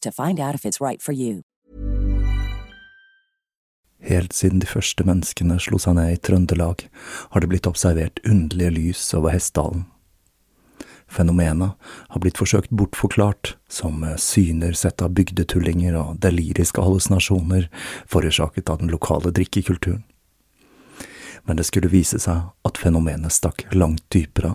to find out if it's right for you. Helt siden de første menneskene slo seg ned i Trøndelag, har det blitt observert underlige lys over Hessdalen. Fenomenet har blitt forsøkt bortforklart som syner sett av bygdetullinger og deliriske hallusinasjoner forårsaket av den lokale drikkekulturen. Men det skulle vise seg at fenomenet stakk langt dypere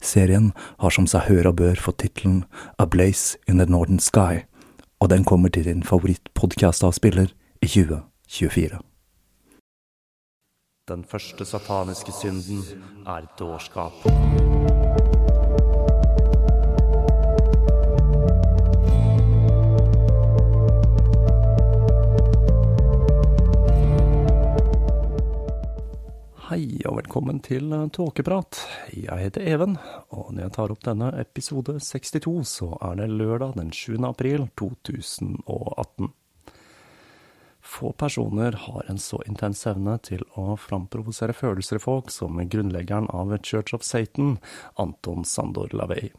Serien har som seg hør og bør fått tittelen A Blaze in the Northern Sky, og den kommer til din favorittpodkast-avspiller i 2024. Den første sataniske synden er dårskap. Hei og velkommen til Tåkeprat. Jeg heter Even, og når jeg tar opp denne episode 62, så er det lørdag den 7. april 2018. Få personer har en så intens evne til å framprovosere følelser i folk som grunnleggeren av Church of Satan, Anton Sandor Lavey.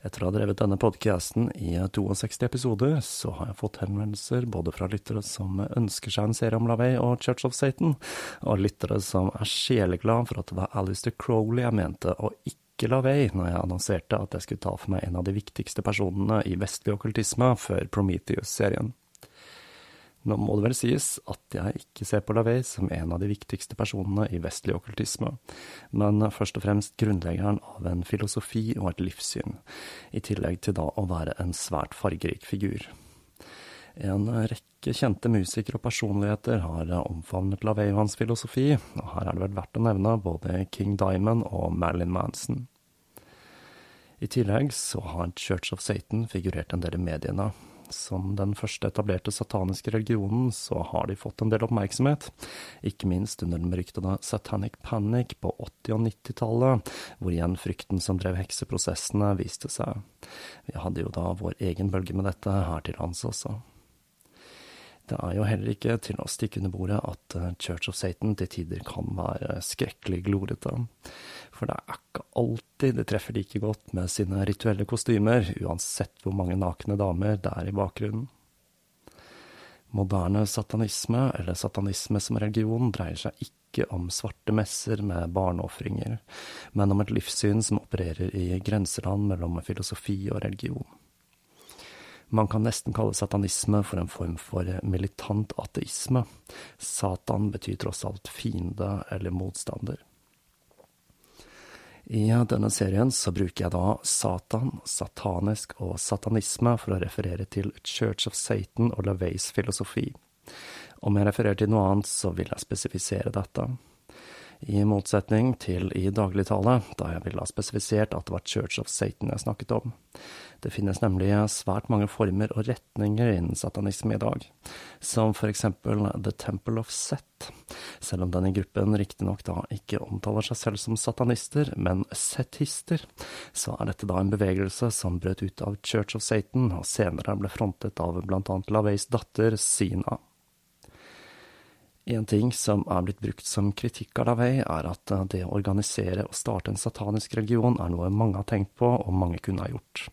Etter å ha drevet denne podcasten i 62 episoder, så har jeg fått henvendelser både fra lyttere som ønsker seg en serie om Lavey og Church of Satan, og lyttere som er sjeleglad for at det var Alistair Crowley jeg mente, og ikke Lavey, når jeg annonserte at jeg skulle ta for meg en av de viktigste personene i vestlig okkultisme før Prometheus-serien. Nå må det vel sies at jeg ikke ser på Lavey som en av de viktigste personene i vestlig okkultisme, men først og fremst grunnleggeren av en filosofi og et livssyn, i tillegg til da å være en svært fargerik figur. En rekke kjente musikere og personligheter har omfavnet Lavey og hans filosofi, og her er det vel verdt å nevne både King Diamond og Marilyn Manson. I tillegg så har Church of Satan figurert en del i mediene, Som den første etablerte sataniske religionen, så har de fått en del oppmerksomhet, ikke minst under den beryktede Satanic Panic på 80- og 90-tallet, hvor igjen frykten som drev hekseprosessene, viste seg. Vi hadde jo da vår egen bølge med dette her til lands også. Det er jo heller ikke til å stikke under bordet at eh, Church of Satan til tider kan være skrekkelig glorete. For det er ikke alltid det treffer like godt med sine rituelle kostymer, uansett hvor mange nakne damer det er i bakgrunnen. Moderne satanisme, eller satanisme som religion, dreier seg ikke om svarte messer med barneofringer, men om et livssyn som opererer i grenseland mellom filosofi og religion. Man kan nesten kalle satanisme for en form for militant ateisme. Satan betyr tross alt fiende eller motstander. I denne serien så bruker jeg da Satan, satanisk og satanisme for å referere til Church of Satan og LaVeys filosofi. Om jeg refererer til noe annet, så vil jeg spesifisere dette i motsetning til i dagligtale, da jeg ville ha spesifisert at det var Church of Satan jeg snakket om. Det finnes nemlig svært mange former og retninger innen satanisme i dag, som for eksempel The Temple of Set, selv om denne gruppen riktignok da ikke omtaler seg selv som satanister, men setister, så er dette da en bevegelse som brøt ut av Church of Satan, og senere ble frontet av blant annet LaVeys datter Sina. En ting som er blitt brukt som kritikk av Lavey, er at eh, det å organisere og starte en satanisk religion er noe mange har tenkt på, og mange kunne ha gjort.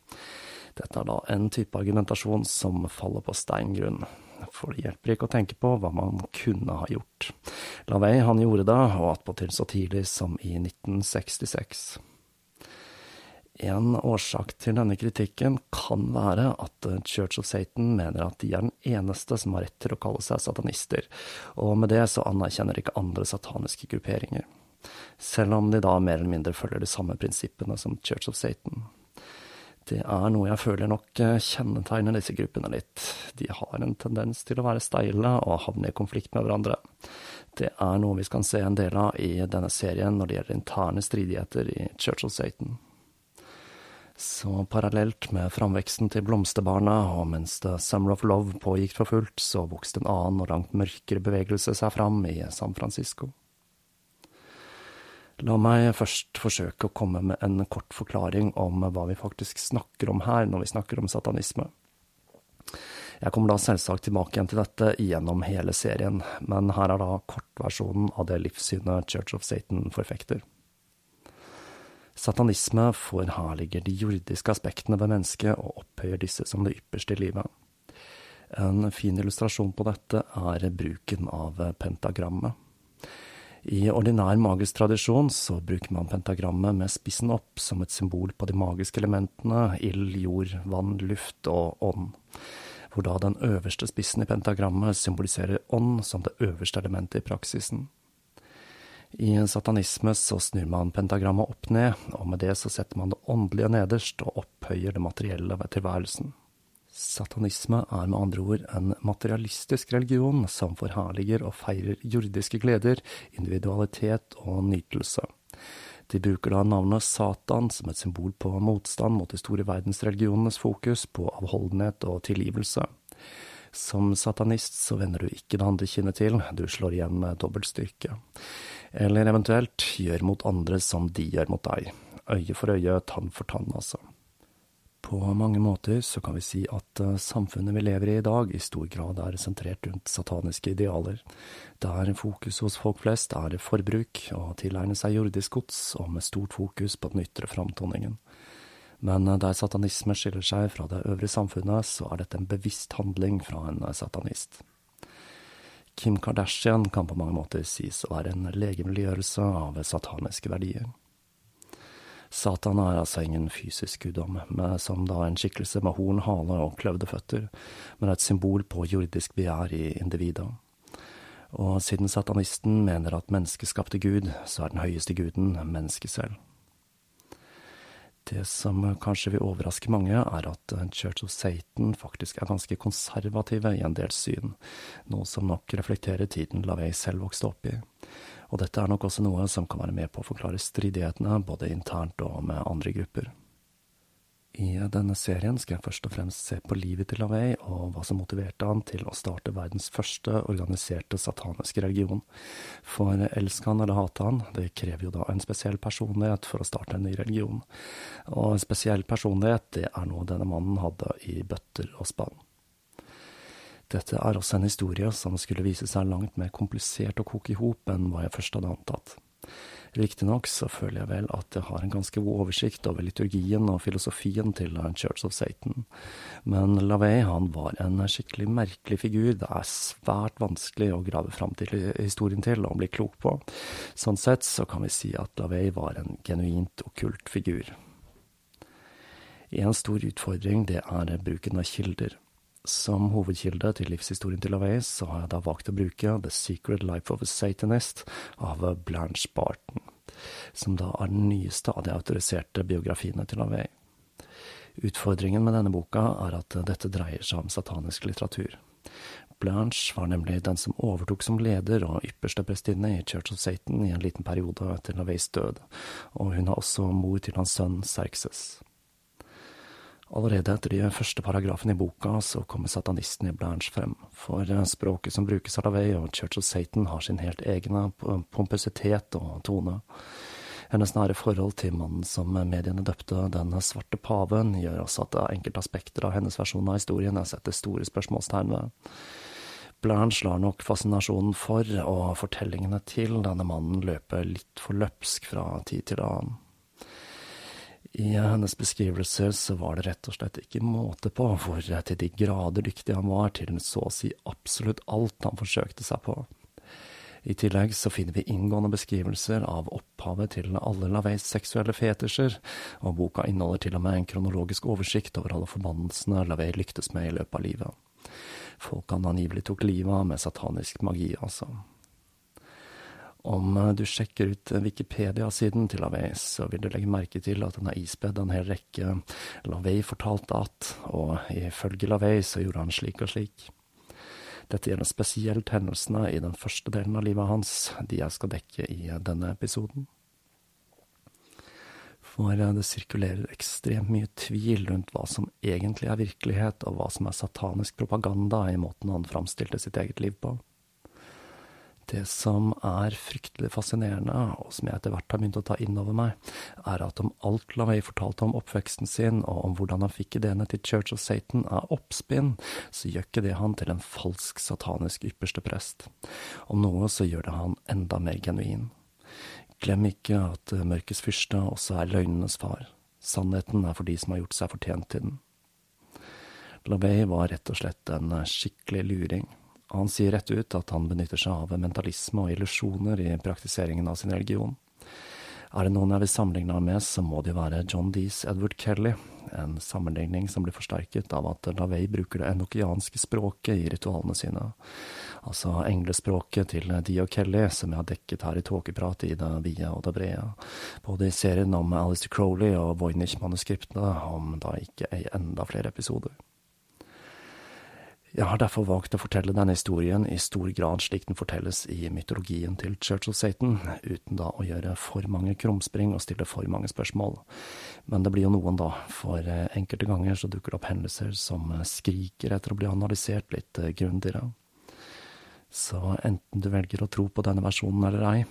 Dette er da en type argumentasjon som faller på steingrunn, for det hjelper ikke å tenke på hva man kunne ha gjort. Lavey han gjorde det, og attpåtil så tidlig som i 1966. En årsak til denne kritikken kan være at Church of Satan mener at de er den eneste som har rett til å kalle seg satanister, og med det så anerkjenner ikke andre sataniske grupperinger. Selv om de da mer eller mindre følger de samme prinsippene som Church of Satan. Det er noe jeg føler nok kjennetegner disse gruppene litt. De har en tendens til å være steile og havne i konflikt med hverandre. Det er noe vi skal se en del av i denne serien når det gjelder interne stridigheter i Church of Satan. Så parallelt med framveksten til Blomsterbarna, og mens The Summer of Love pågikk for fullt, så vokste en annen og langt mørkere bevegelse seg fram i San Francisco. La meg først forsøke å komme med en kort forklaring om hva vi faktisk snakker om her når vi snakker om satanisme. Jeg kommer da selvsagt tilbake igjen til dette gjennom hele serien, men her er da kortversjonen av det livssynet Church of Satan forfekter. Satanisme forherliger de jordiske aspektene ved mennesket og opphøyer disse som det ypperste i livet. En fin illustrasjon på dette er bruken av pentagrammet. I ordinær magisk tradisjon så bruker man pentagrammet med spissen opp som et symbol på de magiske elementene ild, jord, vann, luft og ånd, hvor da den øverste spissen i pentagrammet symboliserer ånd som det øverste elementet i praksisen. I satanisme så snur man pentagrammet opp ned, og med det så setter man det åndelige nederst og opphøyer det materielle ved tilværelsen. Satanisme er med andre ord en materialistisk religion som forherliger og feirer jordiske gleder, individualitet og nytelse. De bruker da navnet Satan som et symbol på motstand mot de store verdensreligionenes fokus på avholdenhet og tilgivelse. Som satanist så vender du ikke det andre kinnet til, du slår igjen med dobbeltstyrke eller eventuelt gjør mot andre som de gjør mot deg. Øye for øye, tann for tann, altså. På mange måter så kan vi si at eh, samfunnet vi lever i i dag, i stor grad er sentrert rundt sataniske idealer, der fokus hos folk flest er forbruk og tilegne seg jordisk gods, og med stort fokus på den ytre framtoningen. Men eh, der satanisme skiller seg fra det øvrige samfunnet, så er dette en bevisst handling fra en satanist. Kim Kardashian kan på mange måter sies å være en legemliggjørelse av sataniske verdier. Satan er altså ingen fysisk guddom, som da en skikkelse med horn, hale og kløvde føtter, men et symbol på jordisk begjær i individet. Og siden satanisten mener at mennesket skapte Gud, så er den høyeste guden mennesket selv. Det som kanskje vil overraske mange, er at Church of Satan faktisk er ganske konservative i en del syn, noe som nok reflekterer tiden LaVey selv vokste opp i. Og dette er nok også noe som kan være med på å forklare stridighetene, både internt og med andre grupper. I denne serien skal jeg først og fremst se på livet til LaVey, og hva som motiverte han til å starte verdens første organiserte sataniske religion. For elsker han eller hate han, det krever jo da en spesiell personlighet for å starte en ny religion. Og en spesiell personlighet, det er noe denne mannen hadde i bøtter og spann. Dette er også en historie som skulle vise seg langt mer komplisert å koke i hop enn hva jeg først hadde antatt. Riktignok så føler jeg vel at jeg har en ganske god oversikt over liturgien og filosofien til Church of Satan, men Lavey han var en skikkelig merkelig figur det er svært vanskelig å grave fram til historien til og bli klok på. Sånn sett så kan vi si at Lavey var en genuint okkult figur. En stor utfordring det er bruken av kilder. Som hovedkilde til livshistorien til LaVey, så har jeg da valgt å bruke The Secret Life of a Satanist av Blanche Barton, som da er den nyeste av de autoriserte biografiene til LaVey. Utfordringen med denne boka er at dette dreier seg om satanisk litteratur. Blanche var nemlig den som overtok som leder og ypperste prestinne i Church of Satan i en liten periode etter LaVeys død, og hun er også mor til hans sønn Serxes. Allerede etter de første paragrafene i boka så kommer satanisten i Blanche frem, for språket som brukes av Lavey og Church of Satan har sin helt egne pompøsitet og tone. Hennes nære forhold til mannen som mediene døpte Den svarte paven, gjør også at enkelte aspekter av hennes versjon av historien er setter store spørsmålstegn ved. Blanche lar nok fascinasjonen for og fortellingene til denne mannen løpe litt for løpsk fra tid til annen. I hennes beskrivelser så var det rett og slett ikke måte på hvor til de grader dyktig han var til så å si absolutt alt han forsøkte seg på. I tillegg så finner vi inngående beskrivelser av opphavet til alle Laveis seksuelle fetisjer, og boka inneholder til og med en kronologisk oversikt over alle forbannelsene Lavei lyktes med i løpet av livet. Folk han angivelig tok livet av med satanisk magi, altså. Om eh, du sjekker ut eh, Wikipedia-siden til Lavey, så vil du legge merke til at den er ispedd en hel rekke Lavey fortalte at, og ifølge Lavey så gjorde han slik og slik. Dette gjelder spesielt hendelsene i den første delen av livet hans, de jeg skal dekke i eh, denne episoden. For det sirkulerer ekstremt mye tvil rundt hva som egentlig er virkelighet, og hva som er satanisk propaganda i måten han framstilte sitt eget liv på. Det som er fryktelig fascinerende, og som jeg etter hvert har begynt å ta inn over meg, er at om alt LaVey fortalte om oppveksten sin, og om hvordan han fikk ideene til Church of Satan, er oppspinn, så gjør ikke det han til en falsk satanisk ypperste prest. Om noe så gjør det han enda mer genuin. Glem ikke at mørkets fyrste også er løgnenes far. Sannheten er for de som har gjort seg fortjent til den. LaVey var rett og slett en skikkelig luring han sier rett ut at han benytter seg av mentalisme og illusjoner i praktiseringen av sin religion. Er det noen jeg vil sammenligne ham med, så må det jo være John Dees Edward Kelly, en sammenligning som blir forsterket av at LaVey bruker det enokianske språket i ritualene sine, altså englespråket til Dee og Kelly, som jeg har dekket her i tåkeprat i det vide og det brede, både i serien om Alistair Crowley og Voynich-manuskriptene, om da ikke enda flere episoder. Jeg har derfor valgt å fortelle denne historien i stor grad slik den fortelles i mytologien til Church of Satan, uten da å gjøre for mange krumspring og stille for mange spørsmål. Men det blir jo noen, da, for eh, enkelte ganger så dukker det opp hendelser som eh, skriker etter å bli analysert litt eh, grundigere. Så enten du velger å tro på denne versjonen eller ei,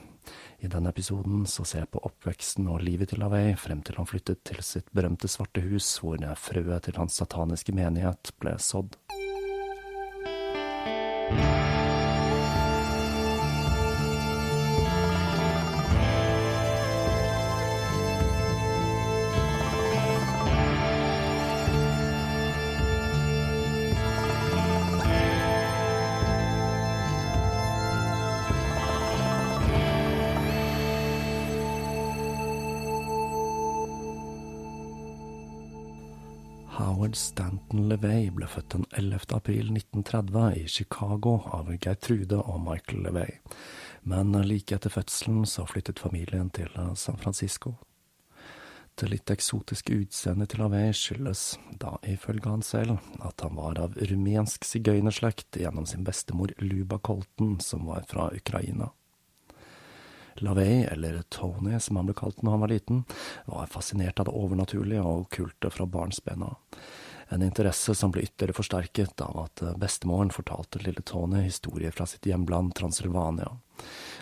i denne episoden så ser jeg på oppveksten og livet til Lavey frem til han flyttet til sitt berømte svarte hus, hvor frøet til hans sataniske menighet ble sådd. Thank you. Howard Stanton LeVay ble født den 11. april 1930 i Chicago av Gertrude og Michael LeVay, men like etter fødselen så flyttet familien til San Francisco. Det litt eksotiske utseendet til LeVay skyldes, da ifølge han selv, at han var av rumensk sigøynerslekt gjennom sin bestemor Luba Colton, som var fra Ukraina. LaVey, eller Tony som han ble kalt når han var liten, var fascinert av det overnaturlige og okkulte fra barnsben av. En interesse som ble ytterligere forsterket av at bestemoren fortalte lille Tony historier fra sitt hjemland Transylvania,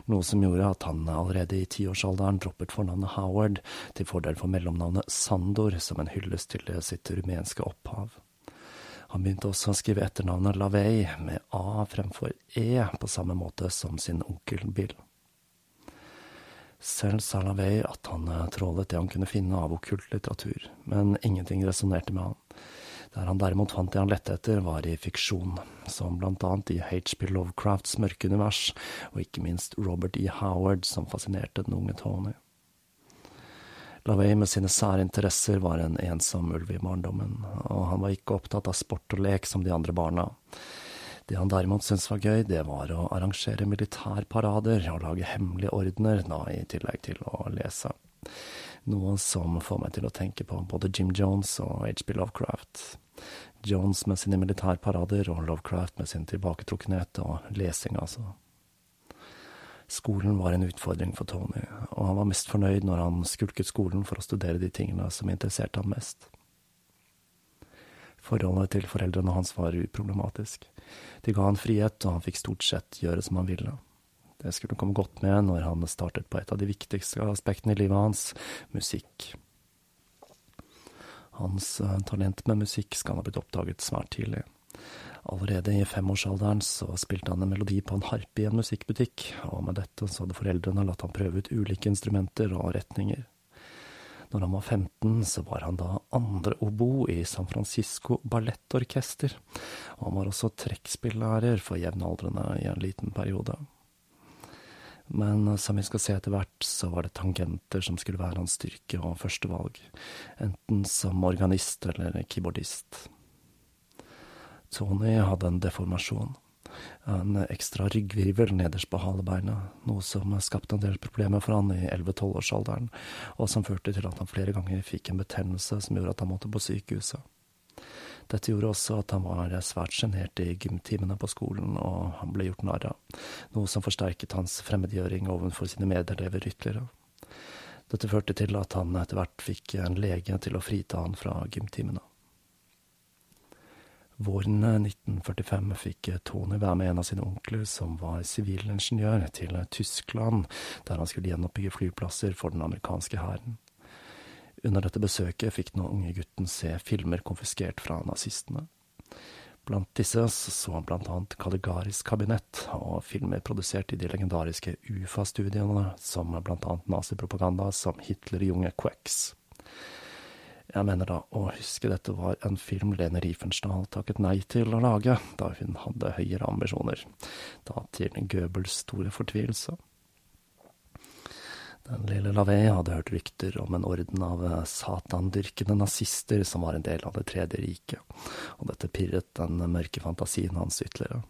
noe som gjorde at han allerede i tiårsalderen droppet fornavnet Howard til fordel for mellomnavnet Sandor som en hyllest til sitt rumenske opphav. Han begynte også å skrive etternavnet Lavey med A fremfor E, på samme måte som sin onkel Bill. Selv sa Lavey at han trålet det han kunne finne av okkult litteratur, men ingenting resonnerte med han. Der han derimot fant det han lette etter, var i fiksjon, som blant annet i HB Lovecrafts mørke univers, og ikke minst Robert E. Howard, som fascinerte den unge Tony. LaVey med sine sære interesser var en ensom ulv i barndommen, og han var ikke opptatt av sport og lek som de andre barna. Det han derimot syntes var gøy, det var å arrangere militærparader og lage hemmelige ordener, da i tillegg til å lese. Noe som får meg til å tenke på både Jim Jones og HB Lovecraft. Jones med sine militærparader og Lovecraft med sin tilbaketrukkenhet og lesing, altså. Skolen var en utfordring for Tony, og han var mest fornøyd når han skulket skolen for å studere de tingene som interesserte ham mest. Forholdet til foreldrene hans var uproblematisk. De ga han frihet, og han fikk stort sett gjøre som han ville. Det skulle komme godt med når han startet på et av de viktigste aspektene i livet hans, musikk. Hans eh, talent med musikk skal ha blitt oppdaget svært tidlig. Allerede i femårsalderen så spilte han en melodi på en harpe i en musikkbutikk, og med dette så hadde foreldrene latt han prøve ut ulike instrumenter og retninger. Når han var 15, så var han da andre obo i San Francisco Ballettorkester, og han var også trekkspillærer for jevnaldrende i en liten periode. Men som vi skal se etter hvert, så var det tangenter som skulle være hans styrke og førstevalg, enten som organist eller keyboardist. Tony hadde en deformasjon, en ekstra ryggvirvel nederst på halebeinet, noe som skapte en del problemer for han i 11-12-årsalderen, og som førte til at han flere ganger fikk en betennelse som gjorde at han måtte på sykehuset. Dette gjorde også at han var svært sjenert i gymtimene på skolen, og han ble gjort narr av, noe som forsterket hans fremmedgjøring overfor sine medelever ytterligere. Dette førte til at han etter hvert fikk en lege til å frita han fra gymtimene. Våren 1945 fikk Tony være med en av sine onkler, som var sivilingeniør, til Tyskland, der han skulle gjenoppbygge flyplasser for den amerikanske hæren. Under dette besøket fikk den unge gutten se filmer konfiskert fra nazistene. Blant disse så han blant annet Kaligaris kabinett og filmer produsert i de legendariske UFA-studiene, som blant annet nazipropaganda som Hitler-junge Quex. Jeg mener da å huske dette var en film Lene Riefenstahl takket nei til å lage, da hun hadde høyere ambisjoner, da til Goebels store fortvilelse. Den lille Lavey hadde hørt rykter om en orden av eh, satandyrkende nazister som var en del av Det tredje riket, og dette pirret den mørke fantasien hans ytterligere.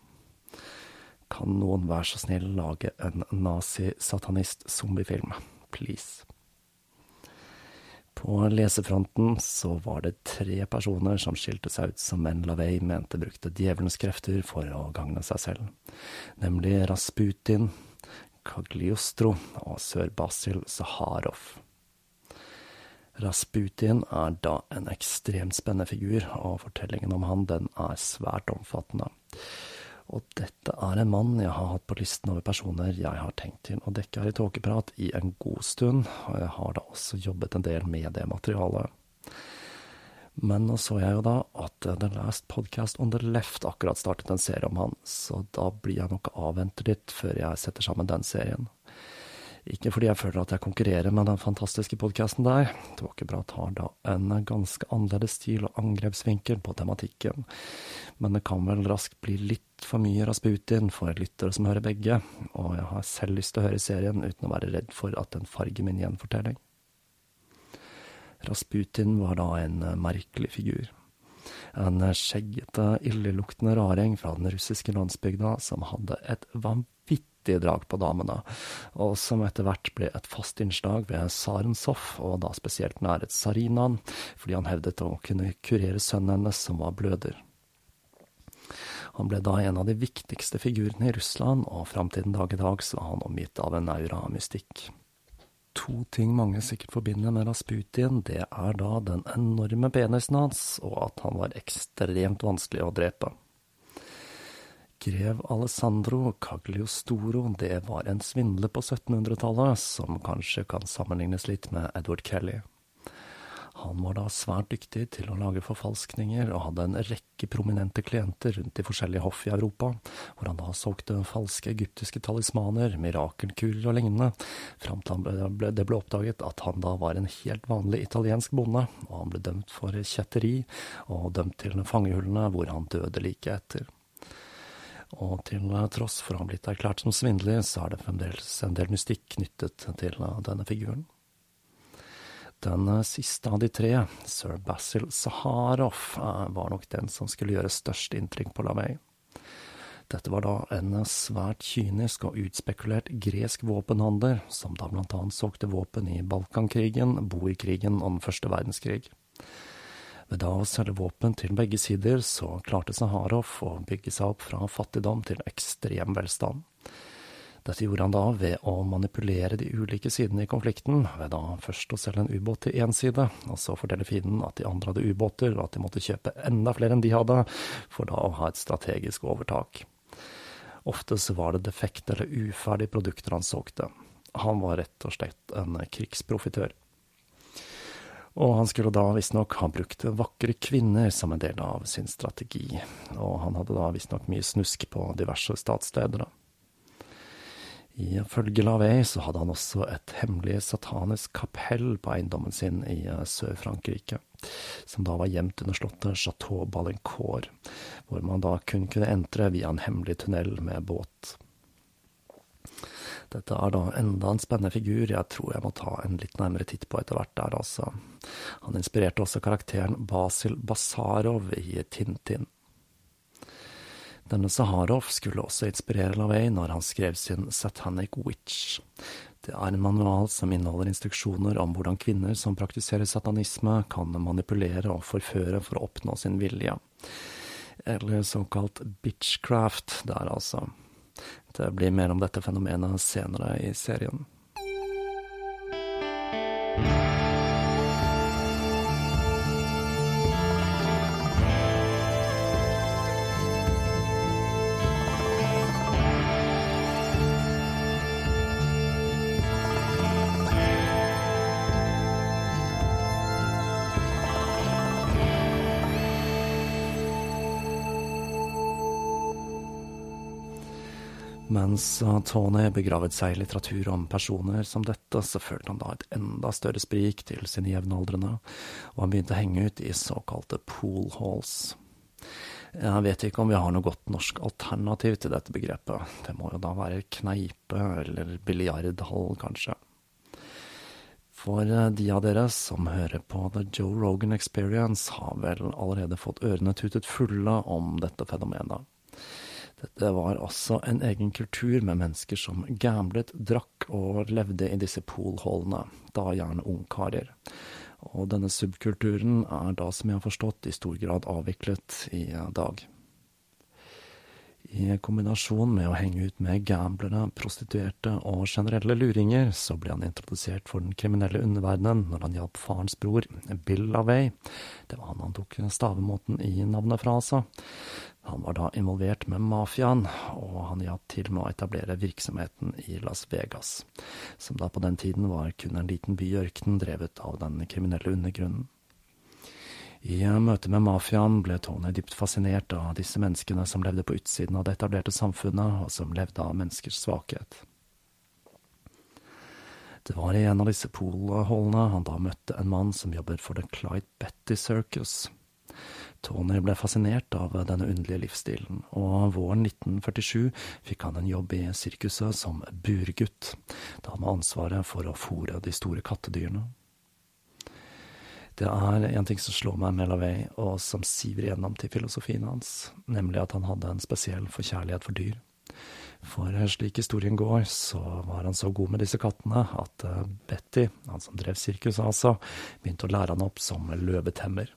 Kan noen være så snill lage en nazi-satanist-zombiefilm, please? På lesefronten så var det tre personer som skilte seg ut som menn Lavey mente brukte djevelens krefter for å gagne seg selv, nemlig Rasputin, Cagliostro og sør Basil Zaharov. Rasputin er da en ekstremt spennende figur, og fortellingen om han den er svært omfattende. Og dette er en mann jeg har hatt på listen over personer jeg har tenkt til å dekke her i Tåkeprat i en god stund, og jeg har da også jobbet en del med det materialet. Men nå så jeg jo da at The Last Podcast on the Left akkurat startet en serie om han, så da blir jeg nok avventet litt før jeg setter sammen den serien. Ikke fordi jeg føler at jeg konkurrerer med den fantastiske podkasten der, Tåkeprat har da en ganske annerledes stil og angrepsvinkel på tematikken, men det kan vel raskt bli litt for mye Rasputin for lyttere som hører begge, og jeg har selv lyst til å høre serien uten å være redd for at den farger min gjenfortelling. Rasputin var da en eh, merkelig figur. En skjeggete, illeluktende raring fra den russiske landsbygda som hadde et vanvittig drag på damene, og som etter hvert ble et fast innslag ved Sarensov, og da spesielt næret Sarinaen, fordi han hevdet å kunne kurere sønnen hennes som var bløder. Han ble da en av de viktigste figurene i Russland, og fram til den dag i dag så var han omgitt av en aura av mystikk. To ting mange sikkert forbinder med Rasputin, det er da den enorme penisen hans, og at han var ekstremt vanskelig å drepe. Grev Alessandro Cagliostoro, det var en svindler på 1700-tallet, som kanskje kan sammenlignes litt med Edward Kelly. Han var da svært dyktig til å lage forfalskninger, og hadde en rekke prominente klienter rundt i forskjellige hoff i Europa, hvor han da solgte falske egyptiske talismaner, mirakelkurer og lignende, fram til det ble oppdaget at han da var en helt vanlig italiensk bonde, og han ble dømt for kjetteri, og dømt til fangehullene, hvor han døde like etter. Og til tross for å ha blitt erklært som svindler, så er det fremdeles en del mystikk knyttet til denne figuren. Den siste av de tre, sir Basil Saharov, eh, var nok den som skulle gjøre størst inntrykk på Lavey. Dette var da en svært kynisk og utspekulert gresk våpenhandler, som da blant annet solgte våpen i Balkankrigen, boerkrigen og den første verdenskrig. Ved da å selge våpen til begge sider, så klarte Saharov å bygge seg opp fra fattigdom til ekstrem velstand. Dette gjorde han da ved å manipulere de ulike sidene i konflikten, ved da først å selge en ubåt til én side, og så fortelle fienden at de andre hadde ubåter, og at de måtte kjøpe enda flere enn de hadde, for da å ha et strategisk overtak. Ofte så var det defekte eller uferdige produkter han solgte. Han var rett og slett en krigsprofitør. Og han skulle da visstnok ha brukt vakre kvinner som en del av sin strategi, og han hadde da visstnok mye snusk på diverse statssteder. Ifølge Lavey så hadde han også et hemmelig satanisk kapell på eiendommen sin i eh, Sør-Frankrike, som da var gjemt under slottet Chateau Ballincourt, hvor man da kun kunne entre via en hemmelig tunnel med båt. Dette er da enda en spennende figur jeg tror jeg må ta en litt nærmere titt på etter hvert der, altså. Han inspirerte også karakteren Basil Basarov i Tintin. Denne Saharov skulle også inspirere Lavey når han skrev sin Satanic Witch. Det er en manual som inneholder instruksjoner om hvordan kvinner som praktiserer satanisme, kan manipulere og forføre for å oppnå sin vilje. Eller såkalt bitchcraft der, altså. Det blir mer om dette fenomenet senere i serien. Mens Tony begravet seg i litteratur om personer som dette, så følte han da et enda større sprik til sine jevnaldrende, og han begynte å henge ut i såkalte pool halls. Jeg vet ikke om vi har noe godt norsk alternativ til dette begrepet, det må jo da være kneipe eller biljardhall, kanskje. For de av dere som hører på The Joe Rogan Experience, har vel allerede fått ørene tutet fulle om dette fenomenet. Dette var også en egen kultur med mennesker som gamblet, drakk og levde i disse poolhallene, da gjerne ungkarer. Og denne subkulturen er da, som jeg har forstått, i stor grad avviklet i dag. I kombinasjon med å henge ut med gamblere, prostituerte og generelle luringer, så ble han introdusert for den kriminelle underverdenen når han hjalp farens bror, Bill Lavey. Det var han han tok stavemåten i navnet fra, altså. Han var da involvert med mafiaen, og han hjalp til med å etablere virksomheten i Las Vegas, som da på den tiden var kun en liten by i ørkenen drevet av den kriminelle undergrunnen. I møte med mafiaen ble Tony dypt fascinert av disse menneskene som levde på utsiden av det etablerte samfunnet, og som levde av menneskers svakhet. Det var i en av disse polholdene han da møtte en mann som jobber for The Clyde Betty Circus. Tony ble fascinert av denne underlige livsstilen, og våren 1947 fikk han en jobb i sirkuset som burgutt, da han var ansvaret for å fòre de store kattedyrene. Det er en ting som slår meg med Lavey, og som siver igjennom til filosofien hans, nemlig at han hadde en spesiell forkjærlighet for dyr. For slik historien går, så var han så god med disse kattene at eh, Betty, han som drev sirkuset altså, begynte å lære han opp som løvetemmer.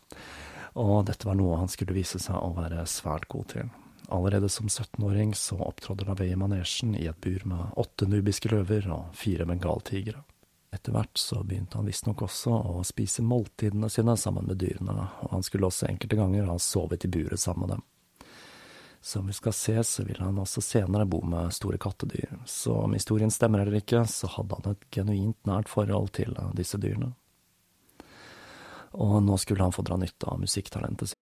Og dette var noe han skulle vise seg å være svært god til. Allerede som 17-åring så opptrådte LaVey i manesjen i et bur med åtte nubiske løver og fire bengaltigre. Etter hvert så begynte han visstnok også å spise måltidene sine sammen med dyrene, og han skulle også enkelte ganger ha sovet i buret sammen med dem. Som vi skal se, så ville han også senere bo med store kattedyr, så om historien stemmer eller ikke, så hadde han et genuint nært forhold til disse dyrene. Og nå skulle han få dra nytte av musikktalentet sitt.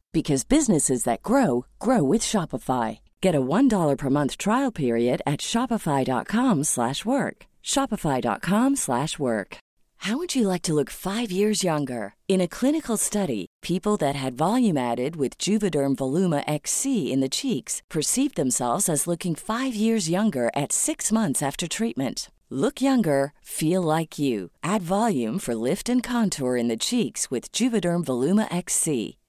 because businesses that grow grow with Shopify. Get a $1 per month trial period at shopify.com/work. shopify.com/work. How would you like to look 5 years younger? In a clinical study, people that had volume added with Juvederm Voluma XC in the cheeks perceived themselves as looking 5 years younger at 6 months after treatment. Look younger, feel like you. Add volume for lift and contour in the cheeks with Juvederm Voluma XC.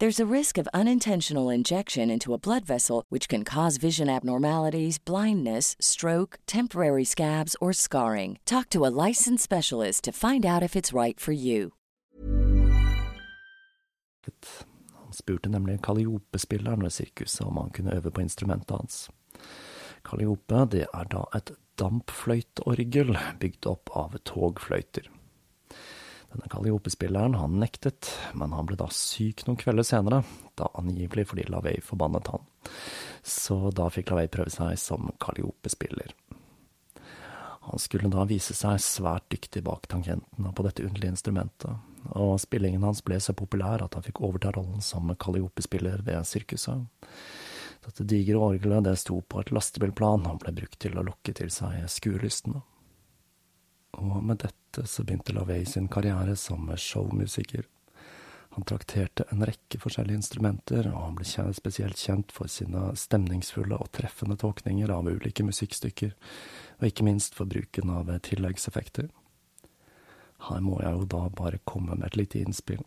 There's a risk of unintentional injection into a blood vessel, which can cause vision abnormalities, blindness, stroke, temporary scabs, or scarring. Talk to a licensed specialist to find out if it's right for you. Han spurte nemlig Calliope-spilleren ved sirkuset om han kunne øve på instrumentet hans. Calliope det er da et dampfløyteorgel bygd opp av togfløyter. Denne Calliope-spilleren han nektet, men han ble da syk noen kvelder senere, da angivelig fordi LaVey forbannet han. Så da fikk LaVey prøve seg som Calliope-spiller. Han skulle da vise seg svært dyktig bak tangentene på dette underlige instrumentet, og spillingen hans ble så populær at han fikk overta rollen som Calliope-spiller ved sirkuset. Dette digre orgelet det sto på et lastebilplan og ble brukt til å lokke til seg skuelystne. Og med dette så begynte LaVey sin karriere som showmusiker. Han trakterte en rekke forskjellige instrumenter, og han ble spesielt kjent for sine stemningsfulle og treffende tolkninger av ulike musikkstykker, og ikke minst for bruken av tilleggseffekter. Her må jeg jo da bare komme med et lite innspill,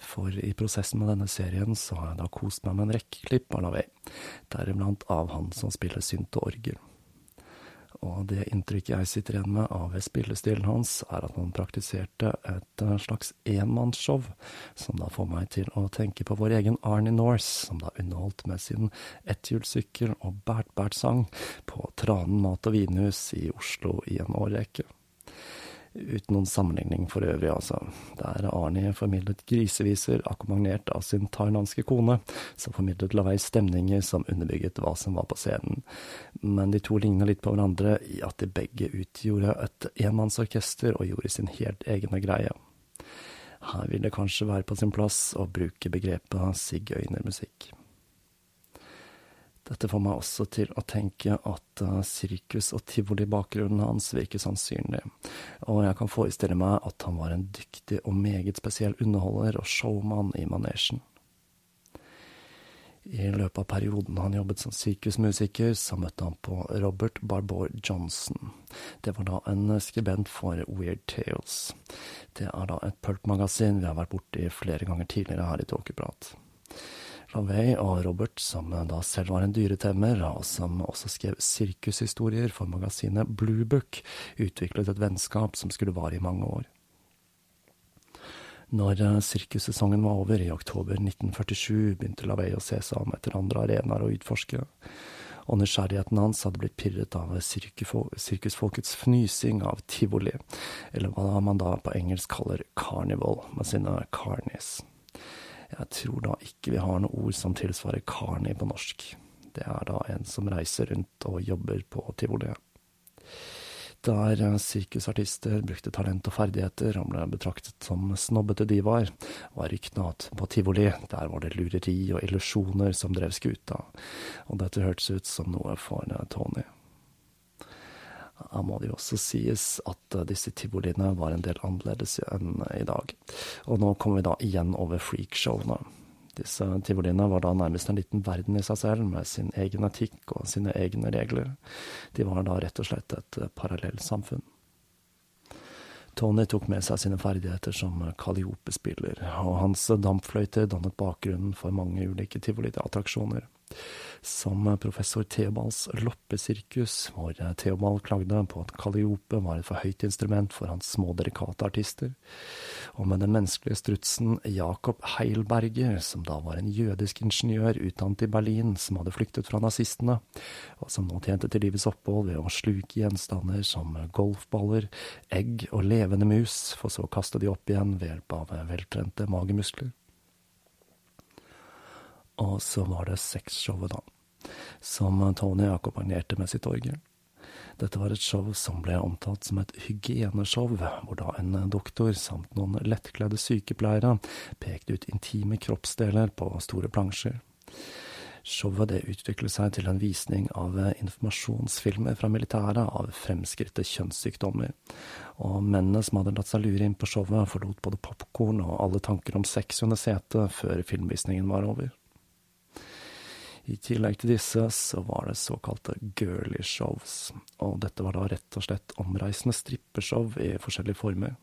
for i prosessen med denne serien så har jeg da kost meg med en rekke klipp av LaVey, deriblant av han som spiller synt og orgel. Og det inntrykket jeg sitter igjen med av spillestilen hans, er at han praktiserte et slags enmannsshow, som da får meg til å tenke på vår egen Arnie Norse, som da underholdt med sin etthjulssykkel og bært-bært-sang på Tranen mat og vinhus i Oslo i en årrekke. Uten noen sammenligning for øvrig, altså. Der Arnie formidlet griseviser akkompagnert av sin thailandske kone, så formidlet lavei stemninger som underbygget hva som var på scenen. Men de to ligner litt på hverandre i at de begge utgjorde et enmannsorkester og gjorde sin helt egne greie. Her vil det kanskje være på sin plass å bruke begrepet sigøynermusikk. Dette får meg også til å tenke at uh, sirkus- og tivolibakgrunnen hans virker sannsynlig, og jeg kan forestille meg at han var en dyktig og meget spesiell underholder og showman i manesjen. I løpet av perioden han jobbet som sirkusmusiker, så møtte han på Robert Barbour Johnson. Det var da en skribent for Weird Tales. Det er da et pulpmagasin vi har vært borti flere ganger tidligere her i Tåkeprat. LaVey og Robert, som da selv var en dyretemmer, og som også skrev sirkushistorier for magasinet Blue Book, utviklet et vennskap som skulle vare i mange år. Når sirkussesongen var over i oktober 1947, begynte LaVey å se seg om etter andre arenaer å utforske, og nysgjerrigheten hans hadde blitt pirret av sirkusfolkets fnysing av tivoli, eller hva man da på engelsk kaller carnival, med sine carnies. Jeg tror da ikke vi har noe ord som tilsvarer carny på norsk. Det er da en som reiser rundt og jobber på tivoliet. Der sirkusartister brukte talent og ferdigheter og ble betraktet som snobbete divaer, var ryktene at på tivoli, der var det lureri og illusjoner som drev skuta, og dette hørtes ut som noe for Tony. Da må det jo også sies at disse tivoliene var en del annerledes enn i dag, og nå kommer vi da igjen over freakshowene. Disse tivoliene var da nærmest en liten verden i seg selv, med sin egen etikk og sine egne regler. De var da rett og slett et parallellsamfunn. Tony tok med seg sine ferdigheter som kalliope-spiller, og hans dampfløyter dannet bakgrunnen for mange ulike tivoliattraksjoner som professor Theobals loppesirkus, hvor Theobald klagde på at Kaliope var et for høyt instrument for hans små, delikate artister, og med den menneskelige strutsen Jacob Heilberger, som da var en jødisk ingeniør utdannet i Berlin, som hadde flyktet fra nazistene, og som nå tjente til livets opphold ved å sluke gjenstander som golfballer, egg og levende mus, for så å kaste de opp igjen ved hjelp av veltrente magemuskler. Og så var det sexshowet, da som Tony akkompagnerte med sitt orgel. Dette var et show som ble omtalt som et hygieneshow, hvor da en doktor samt noen lettkledde sykepleiere pekte ut intime kroppsdeler på store plansjer. Showet det utviklet seg til en visning av informasjonsfilmer fra militæret av fremskritte kjønnssykdommer, og mennene som hadde latt seg lure inn på showet, forlot både popkorn og alle tanker om sex under setet før filmvisningen var over. I tillegg til disse så var det såkalte girly shows, og dette var da rett og slett omreisende strippeshow i forskjellige former.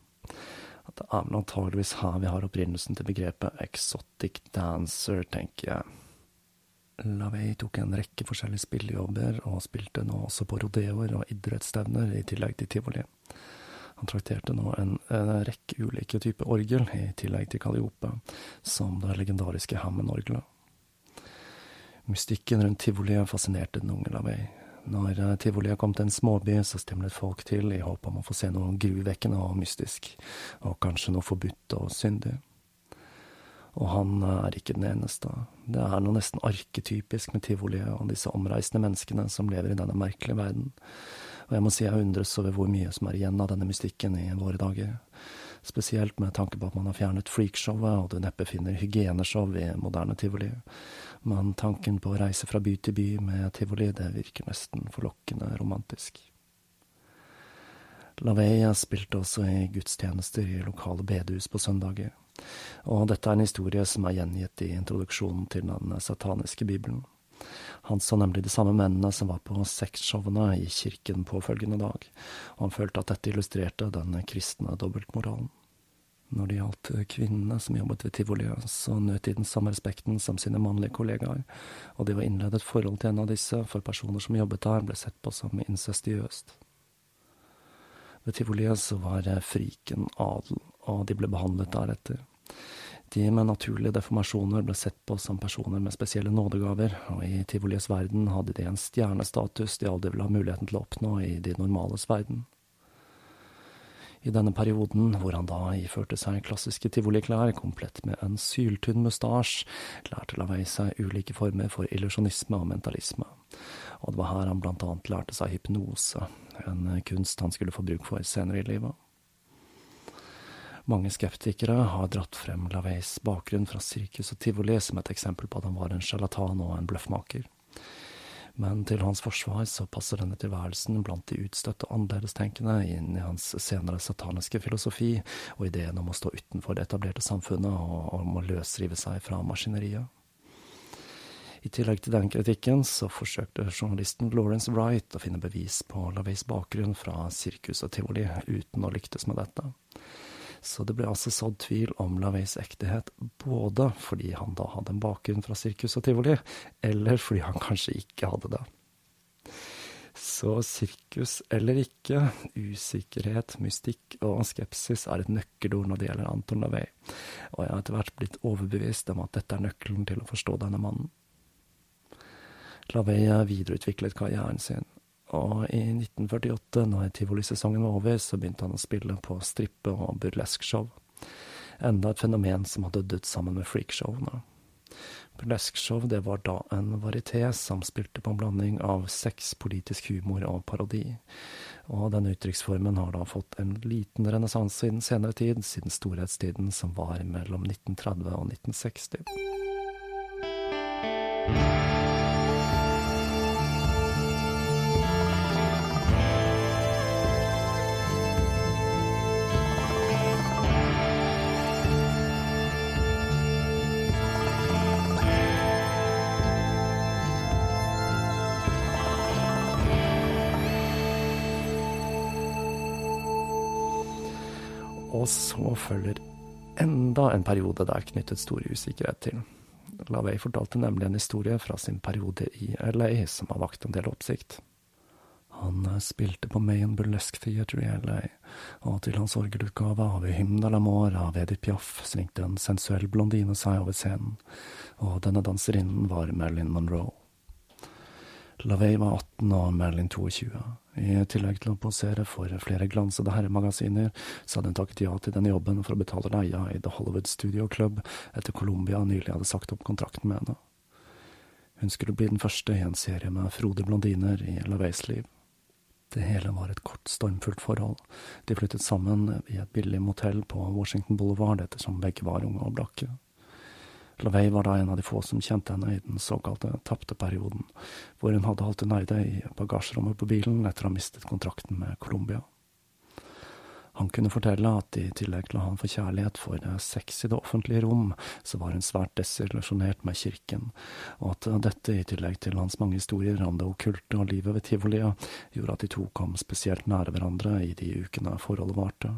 Det er vel antageligvis her vi har opprinnelsen til begrepet exotic dancer, tenker jeg. LaVey tok en rekke forskjellige spillejobber, og spilte nå også på rodeoer og idrettsstevner, i tillegg til tivoli. Han trakterte nå en, en rekke ulike typer orgel, i tillegg til Calliope, som det legendariske Hammond-orgelet. Mystikken rundt tivoliet fascinerte den unge Lavey. Når eh, tivoliet kom til en småby, så stemlet folk til i håp om å få se noe gruvekkende og mystisk, og kanskje noe forbudt og syndig. Og han eh, er ikke den eneste. Det er noe nesten arketypisk med tivoliet og disse omreisende menneskene som lever i denne merkelige verden. Og jeg må si jeg undres over hvor mye som er igjen av denne mystikken i våre dager. Spesielt med tanke på at man har fjernet freakshowet, og du neppe finner hygieneshow i moderne tivoli. Men tanken på å reise fra by til by med tivoli, det virker nesten forlokkende romantisk. LaVey spilte også i gudstjenester i lokale bedehus på søndager, og dette er en historie som er gjengitt i introduksjonen til den sataniske bibelen. Han så nemlig de samme mennene som var på sexshowene i kirken påfølgende dag, og han følte at dette illustrerte den kristne dobbeltmoralen. Når det gjaldt kvinnene som jobbet ved tivoliet, så nøt de den samme respekten som sine mannlige kollegaer, og det å innlede et forhold til en av disse for personer som jobbet der, ble sett på som incestiøst. Ved tivoliet så var friken adel, og de ble behandlet deretter. De med naturlige deformasjoner ble sett på som personer med spesielle nådegaver, og i tivoliets verden hadde de en stjernestatus de aldri ville ha muligheten til å oppnå i de normales verden. I denne perioden, hvor han da iførte seg klassiske tivoliklær, komplett med en syltynn mustasje, lærte LaVey seg ulike former for illusjonisme og mentalisme, og det var her han blant annet lærte seg hypnose, en kunst han skulle få bruk for senere i livet. Mange skeptikere har dratt frem LaVeys bakgrunn fra sirkus og tivoli som et eksempel på at han var en sjarlatan og en bløffmaker men til hans forsvar så passer denne tilværelsen blant de utstøtte og annerledestenkende inn i hans senere sataniske filosofi og ideen om å stå utenfor det etablerte samfunnet og om å løsrive seg fra maskineriet. I tillegg til den kritikken så forsøkte journalisten Lawrence Wright å finne bevis på LaVeys bakgrunn fra sirkus og tivoli, uten å lyktes med dette. Så det ble altså sådd tvil om LaVeys ektehet, både fordi han da hadde en bakgrunn fra sirkus og tivoli, eller fordi han kanskje ikke hadde det. Så sirkus eller ikke, usikkerhet, mystikk og skepsis er et nøkkelord når det gjelder Anton LaVey, og jeg har etter hvert blitt overbevist om at dette er nøkkelen til å forstå denne mannen. LaVey videreutviklet karrieren sin, og i 1948, når tivolisesongen var over, så begynte han å spille på strippe- og burleskshow. enda et fenomen som hadde dødd sammen med freakshowene. Burlesque-show det var da en varieté som spilte på en blanding av sex, politisk humor og parodi. Og denne uttrykksformen har da fått en liten renessanse i den senere tid, siden storhetstiden som var mellom 1930 og 1960. Og så følger enda en periode det er knyttet stor usikkerhet til. LaVey fortalte nemlig en historie fra sin periode i LA som har vakt en del oppsikt. Han eh, spilte på Mayen Burlesque Theatre i LA, og til hans orgelutgave av Hymne à la mort av Edith Piaf svingte en sensuell blondine seg over scenen, og denne danserinnen var Marilyn Monroe. LaVey var 18 og Marilyn 22. I tillegg til å posere for flere glansede herremagasiner, så hadde hun takket ja til denne jobben for å betale leia i The Hollywood Studio Club etter Columbia nylig hadde sagt opp kontrakten med henne. Hun skulle bli den første i en serie med frodige blondiner i LaVeys liv. Det hele var et kort, stormfullt forhold. De flyttet sammen i et billig motell på Washington Boulevard ettersom begge var unge og blakke. LaVey var da en av de få som kjente henne i den såkalte tapte perioden, hvor hun hadde holdt Uneide i bagasjerommet på bilen etter å ha mistet kontrakten med Colombia. Han kunne fortelle at i tillegg til å ha en forkjærlighet for sex i det offentlige rom, så var hun svært desillusjonert med kirken, og at dette, i tillegg til hans mange historier om det okkulte og livet ved tivoliet, gjorde at de to kom spesielt nære hverandre i de ukene forholdet varte.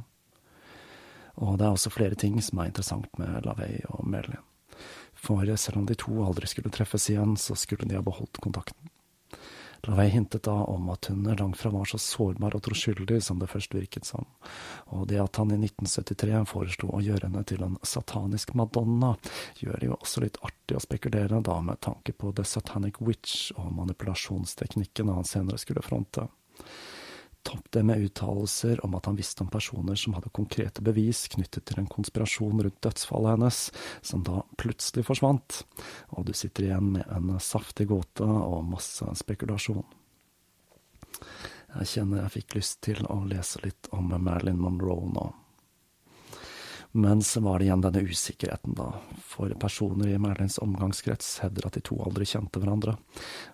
Og det er også flere ting som er interessant med LaVey og Marilyn. For selv om de to aldri skulle treffes igjen, så skulle de ha beholdt kontakten. LaVey hintet da om at hun langt fra var så sårbar og troskyldig som det først virket som, og det at han i 1973 foreslo å gjøre henne til en satanisk madonna, gjør det jo også litt artig å spekulere, da med tanke på The Satanic Witch og manipulasjonsteknikken han senere skulle fronte topp det med uttalelser om at han visste om personer som hadde konkrete bevis knyttet til en konspirasjon rundt dødsfallet hennes, som da plutselig forsvant, og du sitter igjen med en saftig gåte og masse spekulasjon. Jeg kjenner jeg fikk lyst til å lese litt om Marilyn Monroe nå. Men så var det igjen denne usikkerheten, da, for personer i Merlins omgangskrets hevder at de to aldri kjente hverandre,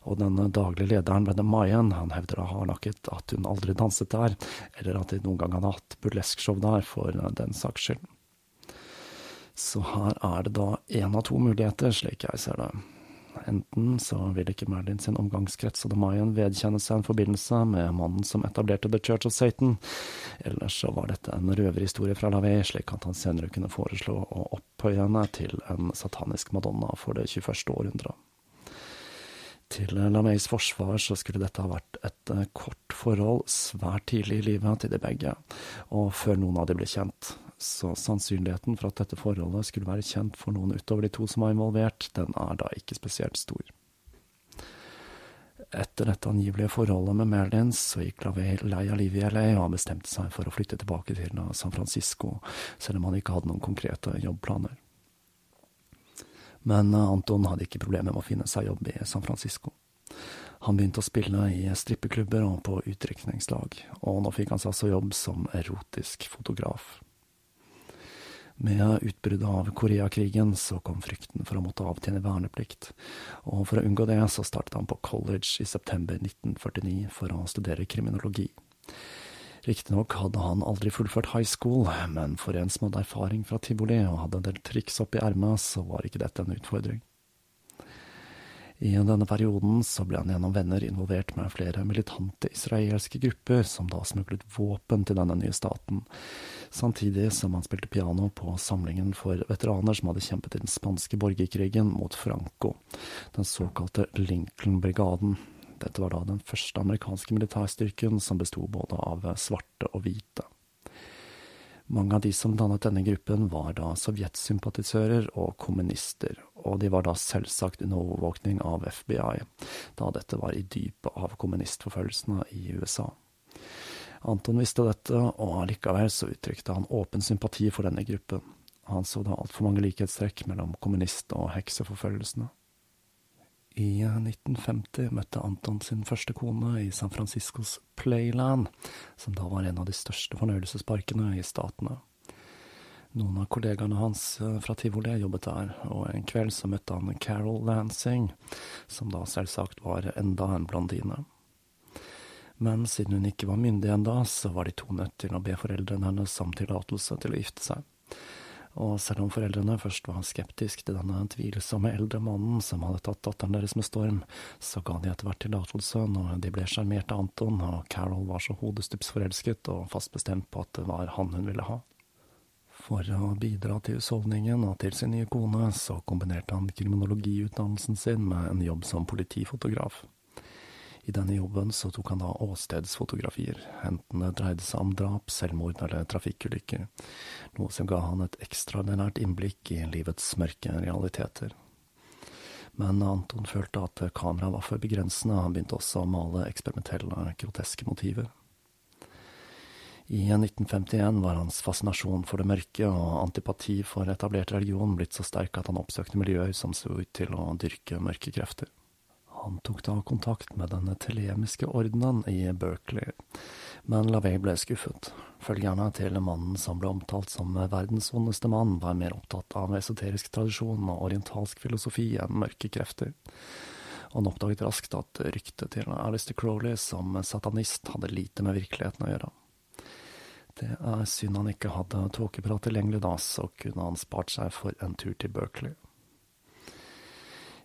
og denne daglige lederen ved Mayen, han hevder hardnakket at hun aldri danset der, eller at de noen gang hadde hatt burleskshow der, for den saks skyld. Så her er det da én av to muligheter, slik jeg ser det. Enten så vil ikke Merlin sin omgangskrets og The Mayan vedkjenne seg en forbindelse med mannen som etablerte The Church of Satan, eller så var dette en røverhistorie fra Lavey, slik at han senere kunne foreslå å opphøye henne til en satanisk madonna for det 21. århundre. Til Lameys forsvar så skulle dette ha vært et eh, kort forhold svært tidlig i livet til de begge, og før noen av de ble kjent så sannsynligheten for at dette forholdet skulle være kjent for noen utover de to som var involvert, den er da ikke spesielt stor. Etter dette angivelige forholdet med Merlin, så gikk Lavelle lei av livet i LA og bestemte seg for å flytte tilbake til San Francisco, selv om han ikke hadde noen konkrete jobbplaner. Men Anton hadde ikke problemer med å finne seg jobb i San Francisco. Han begynte å spille i strippeklubber og på utdrikningslag, og nå fikk han seg altså jobb som erotisk fotograf. Med utbruddet av Koreakrigen så kom frykten for å måtte avtjene verneplikt, og for å unngå det så startet han på college i september 1949 for å studere kriminologi. Riktignok hadde han aldri fullført high school, men for en som hadde erfaring fra tivoli og hadde en del triks opp i ermet, så var ikke dette en utfordring. I denne perioden så ble han gjennom venner involvert med flere militante israelske grupper, som da smuglet våpen til denne nye staten, samtidig som han spilte piano på samlingen for veteraner som hadde kjempet i den spanske borgerkrigen mot Franco, den såkalte Lincoln-brigaden. Dette var da den første amerikanske militærstyrken som besto både av svarte og hvite. Mange av de som dannet denne gruppen, var da sovjetsympatisører og kommunister, og de var da selvsagt under overvåkning av FBI, da dette var i dypet av kommunistforfølgelsene i USA. Anton visste dette, og allikevel så uttrykte han åpen sympati for denne gruppen. Han så da altfor mange likhetstrekk mellom kommunist- og hekseforfølgelsene. I 1950 møtte Anton sin første kone i San Franciscos Playland, som da var en av de største fornøyelsesparkene i statene. Noen av kollegaene hans eh, fra tivoli jobbet der, og en kveld så møtte han Carol Lansing, som da selvsagt var enda en blondine. Men siden hun ikke var myndig enda, så var de to nødt til å be foreldrene hennes om tillatelse til å gifte seg og selv om foreldrene først var skeptiske til denne tvilsomme eldre mannen som hadde tatt datteren deres med storm, så ga de etter hvert tillatelse når de ble sjarmert av Anton, og Carol var så hodestups forelsket og fast bestemt på at det var han hun ville ha. For å bidra til husholdningen og til sin nye kone, så kombinerte han kriminologiutdannelsen sin med en jobb som politifotograf. I denne jobben så tok han da åstedsfotografier, enten det dreide seg om drap, selvmord eller trafikkulykker, noe som ga han et ekstraordinært innblikk i livets mørke realiteter. Men Anton følte at kameraet var for begrensende, han begynte også å male eksperimentelle, groteske motiver. I 1951 var hans fascinasjon for det mørke og antipati for etablert religion blitt så sterk at han oppsøkte miljøer som så ut til å dyrke mørke krefter. Han tok da kontakt med den telemiske ordenen i Berkeley, men LaVey ble skuffet. Følgerne til mannen som ble omtalt som verdens vondeste mann, var mer opptatt av esoterisk tradisjon og orientalsk filosofi enn mørke krefter. Han oppdaget raskt at ryktet til Alistair Crowley som satanist hadde lite med virkeligheten å gjøre. Det er synd han ikke hadde tåkeprat tilgjengelig da, så kunne han spart seg for en tur til Berkeley.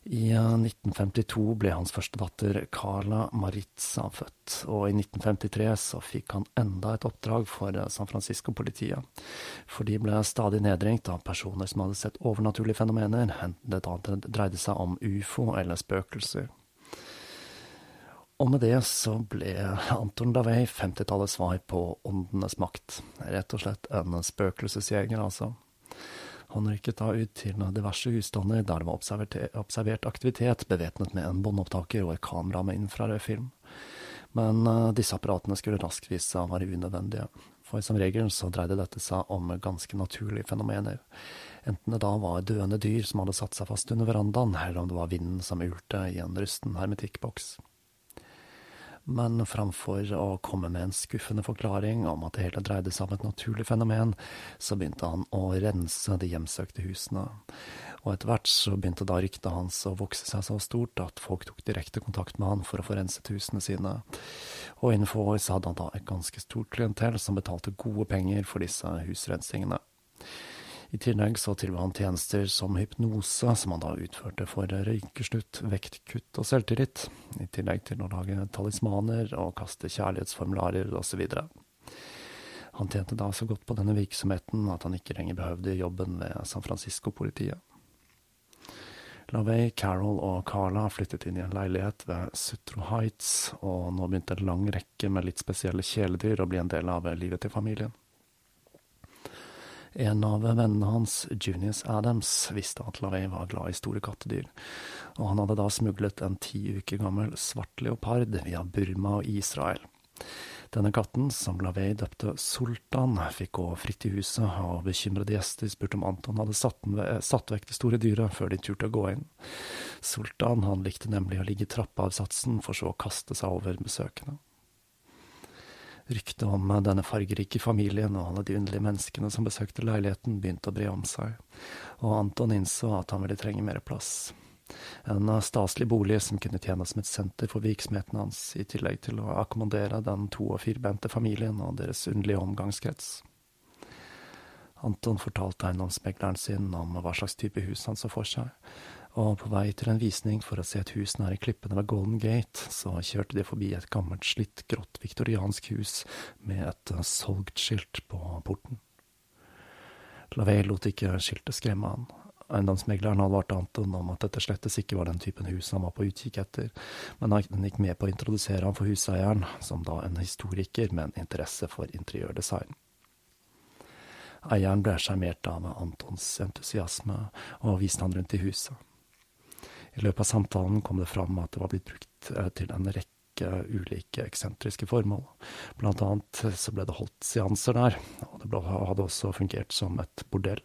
I 1952 eh, ble hans første datter Carla Maritza født, og i 1953 så fikk han enda et oppdrag for eh, San Francisco-politiet, for de ble stadig nedringt av personer som hadde sett overnaturlige fenomener, enten det dreide seg om ufo eller spøkelser. Og med det så ble Anton Lavey 50-tallets svar på åndenes makt, rett og slett en spøkelsesjeger, altså. Han rykket da ut til diverse husstander der det var observert, aktivitet, bevæpnet med en båndopptaker og et kamera med infrarød film. Men uh, disse apparatene skulle raskt vise seg å være unødvendige, for som regel så dreide dette seg om ganske naturlige fenomener, enten det da var døende dyr som hadde satt seg fast under verandaen, eller om det var vinden som ulte i en rusten hermetikkboks men framfor å komme med en skuffende forklaring om at det hele dreide seg om et naturlig fenomen, så begynte han å rense de hjemsøkte husene, og etter hvert så begynte da ryktet hans å vokse seg så stort at folk tok direkte kontakt med han for å få renset husene sine, og innen få år så hadde han da et ganske stort klientell som betalte gode penger for disse husrensingene. I tillegg så tilbød han tjenester som hypnose, som han da utførte for røykeslutt, vektkutt og selvtillit, i tillegg til å lage talismaner og kaste kjærlighetsformularer osv. Han tjente da så godt på denne virksomheten at han ikke lenger behøvde jobben ved San Francisco-politiet. LaVey, Carol og Carla flyttet inn i en leilighet ved Sutro Heights, og nå begynte en lang rekke med litt spesielle kjæledyr å bli en del av livet til familien. En av vennene hans, Junius Adams, visste at LaVey var glad i store kattedyr, og han hadde da smuglet en ti uker gammel svart leopard via Burma og Israel. Denne katten, som LaVey døpte Sultan, fikk gå fritt i huset, og bekymrede gjester spurte om Anton hadde satt, satt vekk det store dyret før de turte å gå inn. Sultan han likte nemlig å ligge i trappeavsatsen, for så å kaste seg over besøkende. Ryktet om denne fargerike familien og alle de underlige menneskene som besøkte leiligheten, begynte å bre om seg, og Anton innså at han ville trenge mer plass. En staselig bolig som kunne tjene som et senter for virksomheten hans, i tillegg til å akkommodere den to- og firbente familien og deres underlige omgangskrets. Anton fortalte eiendomsmegleren sin om hva slags type hus han så for seg, og på vei til en visning for å se et hus nær i klippene ved Golden Gate, så kjørte de forbi et gammelt, slitt, grått viktoriansk hus med et uh, solgt-skilt på porten. Lavey lot ikke skiltet skremme han. Eiendomsmegleren advarte Anton om at dette slettes ikke var den typen hus han var på utkikk etter, men han gikk med på å introdusere ham for huseieren, som da en historiker med en interesse for interiørdesign. Eieren ble sjarmert av Antons entusiasme og viste han rundt i huset. I løpet av samtalen kom det fram at det var blitt brukt eh, til en rekke ulike eksentriske formål. Blant annet så ble det holdt seanser der, og det hadde også fungert som et bordell.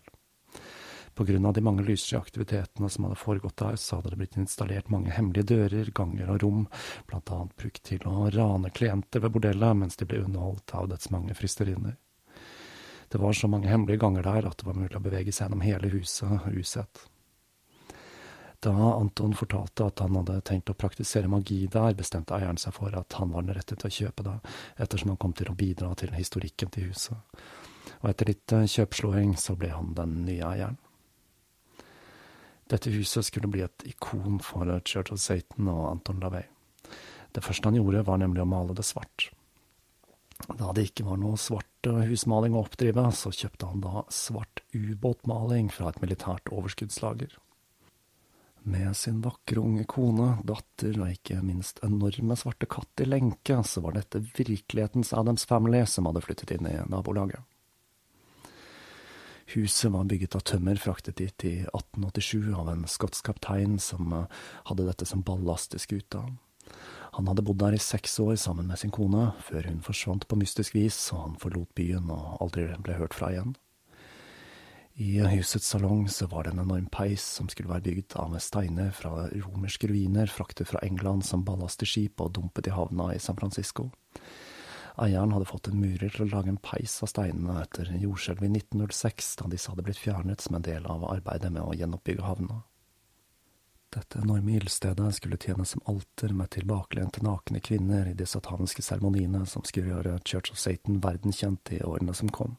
Av de mange lystige aktivitetene som hadde foregått der, så hadde det blitt installert mange hemmelige dører, ganger og rom, annet brukt til å rane klienter ved bordellet mens de ble underholdt av dets mange fristerinner. Det var så mange hemmelige ganger der at det var mulig å bevege seg gjennom hele huset usett. Da Anton fortalte at han hadde tenkt å praktisere magi der, bestemte eieren seg for at han var den rette til å kjøpe det, ettersom han kom til å bidra til historikken til huset. Og etter litt kjøpslåing så ble han den nye eieren. Dette huset skulle bli et ikon for Church of Satan og Anton Lavey. Det første han gjorde, var nemlig å male det svart. Da det ikke var noe svart husmaling å oppdrive, så kjøpte han da svart ubåtmaling fra et militært overskuddslager. Med sin vakre unge kone, datter og ikke minst enorme svarte katt i lenke, så var dette virkelighetens Adams Family som hadde flyttet inn i nabolaget. Huset var bygget av tømmer fraktet dit i 1887 av en skotsk kaptein som eh, hadde dette som ballast i skuta. Han hadde bodd der i seks år sammen med sin kone, før hun forsvant på mystisk vis og han forlot byen og aldri ble hørt fra igjen. I husets salong så var det en enorm peis som skulle være bygd av steiner fra romerske ruiner fraktet fra England som ballast skip og dumpet i havna i San Francisco. Eieren hadde fått en murer til å lage en peis av steinene etter jordskjelvet i 1906, da disse hadde blitt fjernet som en del av arbeidet med å gjenoppbygge havna. Dette enorme ildstedet skulle tjene som alter med tilbakelente nakne kvinner i de sataniske seremoniene som skulle gjøre Church of Satan verdenkjent i årene som kom.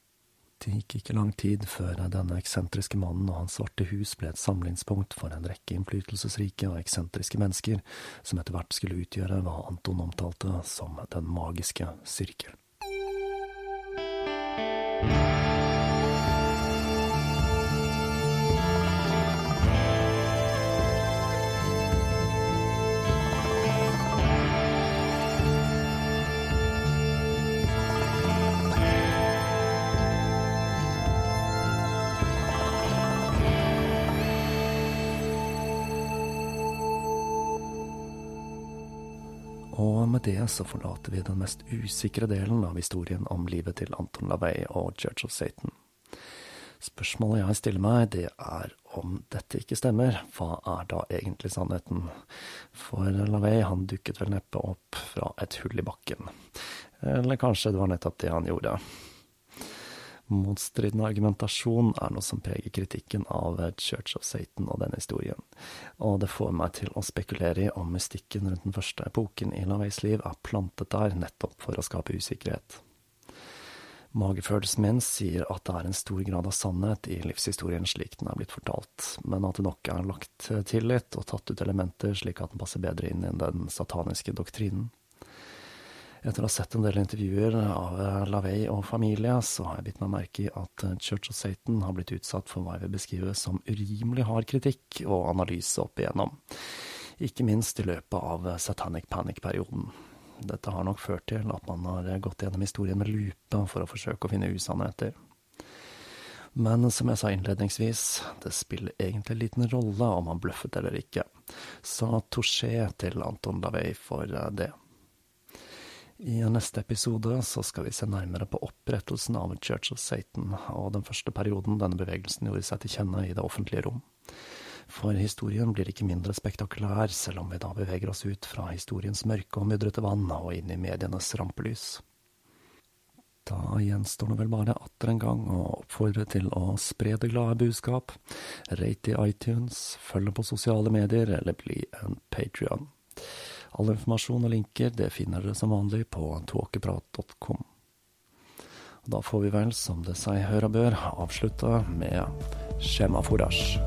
Det gikk ikke lang tid før denne eksentriske mannen og hans svarte hus ble et samlingspunkt for en rekke innflytelsesrike og eksentriske mennesker, som etter hvert skulle utgjøre hva Anton omtalte som Den magiske sirkel. Med det så forlater vi den mest usikre delen av historien om livet til Anton Lavey og Church of Satan. Spørsmålet jeg stiller meg, det er om dette ikke stemmer, hva er da egentlig sannheten? For Lavey han dukket vel neppe opp fra et hull i bakken. Eller kanskje det var nettopp det han gjorde. Motstridende argumentasjon er noe som preger kritikken av Church of Satan og denne historien, og det får meg til å spekulere i om mystikken rundt den første epoken i Laveys liv er plantet der nettopp for å skape usikkerhet. Magefølelsen min sier at det er en stor grad av sannhet i livshistorien slik den er blitt fortalt, men at det nok er lagt til litt og tatt ut elementer slik at den passer bedre inn i den sataniske doktrinen. Etter å ha sett en del intervjuer av Lavey og familie, så har jeg bitt meg merke i at Church of Satan har blitt utsatt for hva jeg vil beskrive som urimelig hard kritikk og analyse opp igjennom. Ikke minst i løpet av Satanic Panic-perioden. Dette har nok ført til at man har gått gjennom historien med lupe for å forsøke å finne usannheter. Men som jeg sa innledningsvis, det spiller egentlig liten rolle om han bløffet eller ikke, sa touché til Anton Lavey for det. I neste episode så skal vi se nærmere på opprettelsen av Church of Satan og den første perioden denne bevegelsen gjorde seg til kjenne i det offentlige rom. For historien blir ikke mindre spektakulær, selv om vi da beveger oss ut fra historiens mørke og mudrete vann og inn i medienes rampelys. Da gjenstår det vel bare atter en gang å oppfordre til å spre det glade budskap, rate i iTunes, følge på sosiale medier eller bli en patrion. All informasjon og linker det finner dere som vanlig på tåkeprat.com. Da får vi vel, som det seg høra bør, avslutte med skjemaforash.